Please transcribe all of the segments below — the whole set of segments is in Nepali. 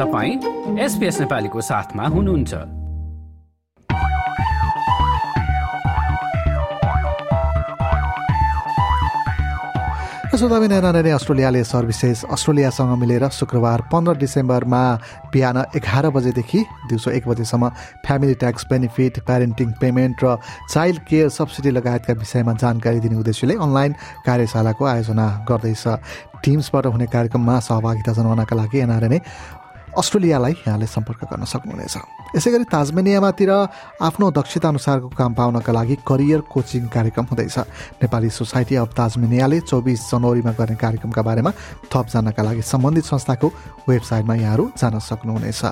तपाईँ एसपिएस नेपालीको साथमा हुनुहुन्छ। अस्ट्रेलियाले सर्भिसेस अस्ट्रेलियासँग मिलेर शुक्रबार पन्ध्र डिसेम्बरमा बिहान एघार बजेदेखि दिउँसो एक बजेसम्म family tax benefit parenting payment र चाइल्ड केयर सब्सिडी लगायतका विषयमा जानकारी दिने उद्देश्यले अनलाइन कार्यशालाको आयोजना गर्दैछ। टिम्सबाट हुने कार्यक्रममा सहभागिता जनाउनका लागि एनआरएनए अस्ट्रेलियालाई यहाँले सम्पर्क गर्न सक्नुहुनेछ। यसै गरी ताजमेनियामातिर आफ्नो दक्षता अनुसारको काम पाउनका लागि करियर कोचिङ कार्यक्रम हुँदैछ। नेपाली सोसाइटी अफ ताजमेनियाले चौबिस जनवरीमा गर्ने कार्यक्रमका बारेमा थप जान्नका लागि सम्बन्धित संस्थाको वेबसाइटमा यहाँहरू जान सक्नुहुनेछ।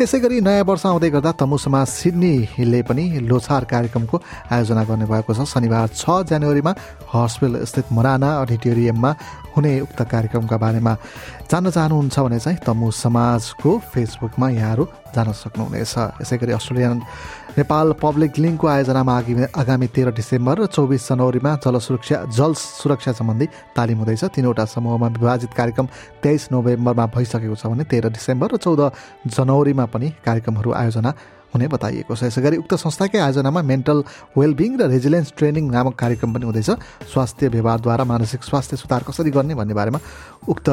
यसै गरी नयाँ वर्ष आउँदै गर्दा तमु समाज सिडनीले पनि लोछार कार्यक्रमको आयोजना गर्ने भएको छ। शनिबार छ जनवरीमा हस्पिटल स्थित मराना अडिटोरियममा हुने उक्त कार्यक्रमका बारेमा जान्न चाहनुहुन्छ भने चाहिँ तमु समाजको फेसबुकमा यहाँहरू जान सक्नुहुनेछ। यसै गरी अस्ट्रेलियन नेपाल पब्लिक लिङ्कको आयोजनामा आगामी तेह्र डिसेम्बर र चौबिस जनवरीमा जल सुरक्षा जल सुरक्षा सम्बन्धी तालिम हुँदैछ। तिनवटा समूहमा विभाजित कार्यक्रम तेइस नोभेम्बरमा भइसकेको छ भने तेह्र डिसेम्बर र चौध जनवरीमा पनि कार्यक्रमहरू आयोजना हुने बताइएको छ। यसै उक्त संस्थाकै आयोजनामा मेन्टल वेलबिङ र रेजिलेन्स ट्रेनिङ नामक कार्यक्रम पनि हुँदैछ। स्वास्थ्य व्यवहारद्वारा मानसिक स्वास्थ्य सुधार कसरी गर्ने भन्ने बारेमा उक्त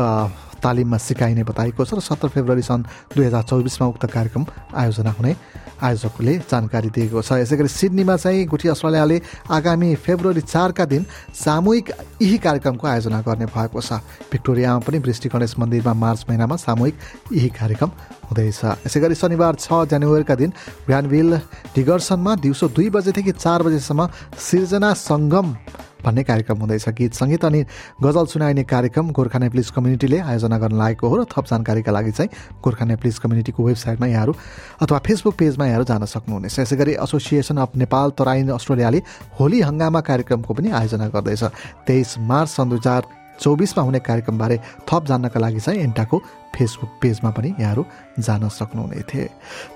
तालिममा सिकाइने बताइएको छ र सत्र फेब्रुअरी सन् दुई हजार चौबिसमा उक्त कार्यक्रम आयोजना हुने आयोजकले जानकारी दिएको छ। यसै गरी सिडनीमा चाहिँ गुठी अस्ट्रेलियाले आगामी फेब्रुअरी चारका दिन सामूहिक यही कार्यक्रमको आयोजना गर्ने भएको छ। भिक्टोरियामा पनि वृष्टि गणेश मन्दिरमा मार्च महिनामा सामूहिक यही कार्यक्रम हुँदैछ। यसै गरी शनिबार छ जनवरीका दिन भ्यानभिल डिगर्सनमा दिउँसो दुई बजेदेखि चार बजेसम्म सिर्जना सङ्गम भन्ने कार्यक्रम हुँदैछ। गीत सङ्गीत अनि गजल सुनाइने कार्यक्रम गोर्खा नेप्लिस कम्युनिटीले आयोजना गर्न लागेको हो र थप जानकारीका लागि चाहिँ गोर्खा नेप्लिस कम्युनिटीको वेबसाइटमा यहाँहरू अथवा फेसबुक पेजमा यहाँहरू जान सक्नुहुनेछ। यसै गरी एसोसिएसन अफ नेपाल तराइन अस्ट्रेलियाले होली हङ्गामा कार्यक्रमको पनि आयोजना गर्दैछ। तेइस मार्च सन् दुई हजार चौबिसमा हुने कार्यक्रमबारे थप जान्नका लागि चाहिँ एन्टाको फेसबुक पेजमा पनि यहाँहरू जान सक्नुहुने थिए।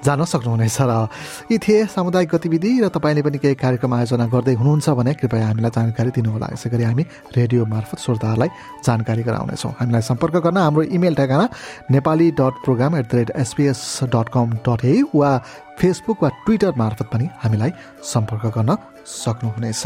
जान सक्नुहुनेछ र यी थिए सामुदायिक गतिविधि र तपाईँले पनि केही कार्यक्रम आयोजना गर्दै हुनुहुन्छ भने कृपया हामीलाई जानकारी दिनुहोला। यसै गरी हामी रेडियो मार्फत श्रोताहरूलाई जानकारी गराउनेछौँ। हामीलाई सम्पर्क गर्न हाम्रो इमेल ठेगाना Nepali dot program at the rate SBS dot com dot A वा फेसबुक वा ट्विटर मार्फत पनि हामीलाई सम्पर्क गर्न सक्नुहुनेछ।